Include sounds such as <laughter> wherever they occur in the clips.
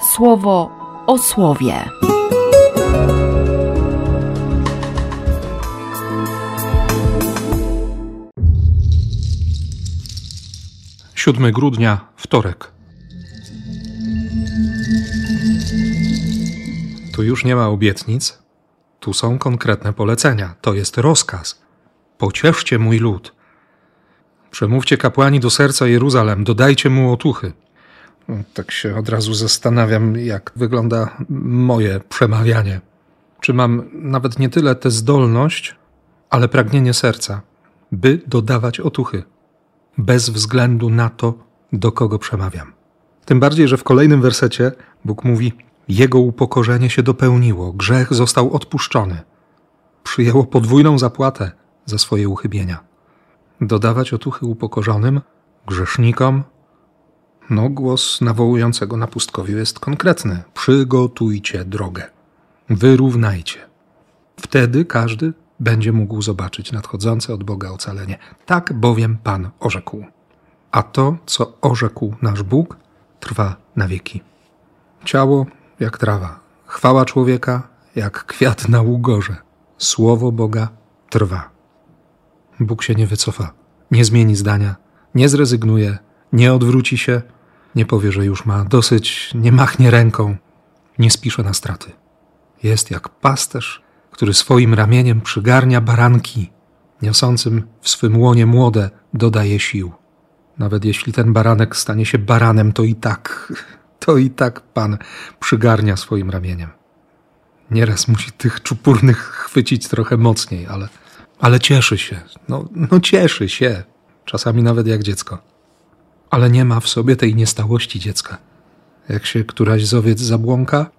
słowo o słowie. 7 grudnia, wtorek. Tu już nie ma obietnic, tu są konkretne polecenia. To jest rozkaz. Pocieszcie mój lud. Przemówcie kapłani do serca Jeruzalem, dodajcie mu otuchy. Tak się od razu zastanawiam, jak wygląda moje przemawianie. Czy mam nawet nie tyle tę zdolność, ale pragnienie serca, by dodawać otuchy, bez względu na to, do kogo przemawiam. Tym bardziej, że w kolejnym wersecie Bóg mówi: Jego upokorzenie się dopełniło, grzech został odpuszczony, przyjęło podwójną zapłatę za swoje uchybienia. Dodawać otuchy upokorzonym, grzesznikom, no, głos nawołującego na pustkowiu jest konkretny. Przygotujcie drogę. Wyrównajcie. Wtedy każdy będzie mógł zobaczyć nadchodzące od Boga ocalenie. Tak bowiem Pan orzekł. A to, co orzekł nasz Bóg, trwa na wieki. Ciało jak trawa, chwała człowieka jak kwiat na ługorze. Słowo Boga trwa. Bóg się nie wycofa, nie zmieni zdania, nie zrezygnuje, nie odwróci się, nie powie, że już ma dosyć, nie machnie ręką, nie spisze na straty. Jest jak pasterz, który swoim ramieniem przygarnia baranki, niosącym w swym łonie młode dodaje sił. Nawet jeśli ten baranek stanie się baranem, to i tak, <laughs> to i tak Pan przygarnia swoim ramieniem. Nieraz musi tych czupurnych chwycić trochę mocniej, ale, ale cieszy się. No, no cieszy się. Czasami nawet jak dziecko ale nie ma w sobie tej niestałości dziecka. Jak się któraś z owiec zabłąka,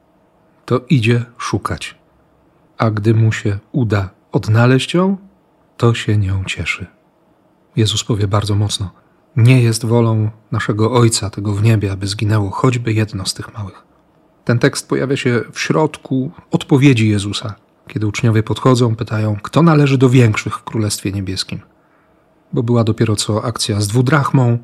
to idzie szukać, a gdy mu się uda odnaleźć ją, to się nią cieszy. Jezus powie bardzo mocno: Nie jest wolą naszego Ojca, tego w niebie, aby zginęło choćby jedno z tych małych. Ten tekst pojawia się w środku odpowiedzi Jezusa, kiedy uczniowie podchodzą, pytają, kto należy do większych w Królestwie Niebieskim. Bo była dopiero co akcja z dwudrachmą,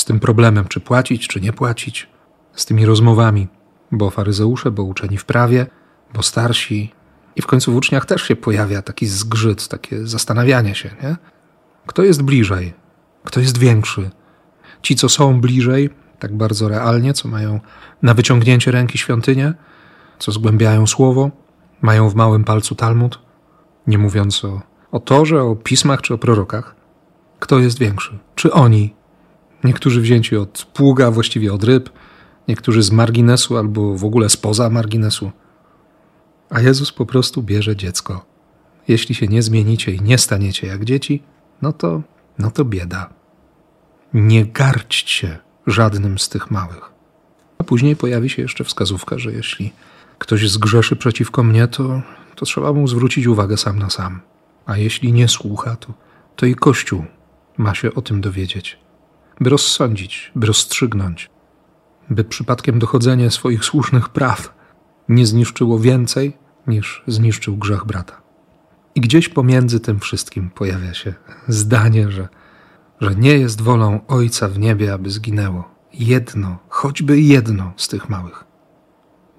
z tym problemem, czy płacić, czy nie płacić, z tymi rozmowami, bo faryzeusze, bo uczeni w prawie, bo starsi. I w końcu w uczniach też się pojawia taki zgrzyt, takie zastanawianie się, nie? Kto jest bliżej? Kto jest większy? Ci, co są bliżej, tak bardzo realnie, co mają na wyciągnięcie ręki świątynię, co zgłębiają słowo, mają w małym palcu Talmud, nie mówiąc o, o Torze, o pismach czy o prorokach. Kto jest większy? Czy oni, Niektórzy wzięci od pługa, właściwie od ryb, niektórzy z marginesu albo w ogóle spoza marginesu. A Jezus po prostu bierze dziecko. Jeśli się nie zmienicie i nie staniecie jak dzieci, no to, no to bieda. Nie garćcie żadnym z tych małych. A później pojawi się jeszcze wskazówka, że jeśli ktoś zgrzeszy przeciwko mnie, to, to trzeba mu zwrócić uwagę sam na sam. A jeśli nie słucha, to, to i Kościół ma się o tym dowiedzieć by rozsądzić, by rozstrzygnąć, by przypadkiem dochodzenie swoich słusznych praw nie zniszczyło więcej niż zniszczył grzech brata. I gdzieś pomiędzy tym wszystkim pojawia się zdanie, że, że nie jest wolą Ojca w niebie, aby zginęło jedno, choćby jedno z tych małych.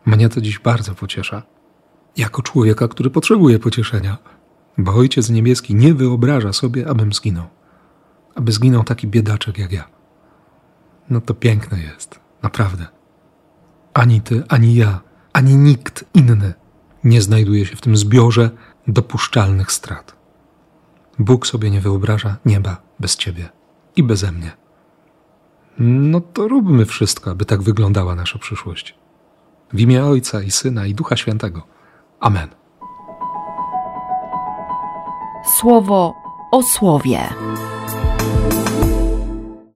Mnie to dziś bardzo pociesza, jako człowieka, który potrzebuje pocieszenia, bo Ojciec Niebieski nie wyobraża sobie, abym zginął aby zginął taki biedaczek jak ja. No to piękne jest, naprawdę. Ani ty, ani ja, ani nikt inny nie znajduje się w tym zbiorze dopuszczalnych strat. Bóg sobie nie wyobraża nieba bez ciebie i beze mnie. No to róbmy wszystko, aby tak wyglądała nasza przyszłość. W imię Ojca i Syna i Ducha Świętego. Amen. Słowo o słowie.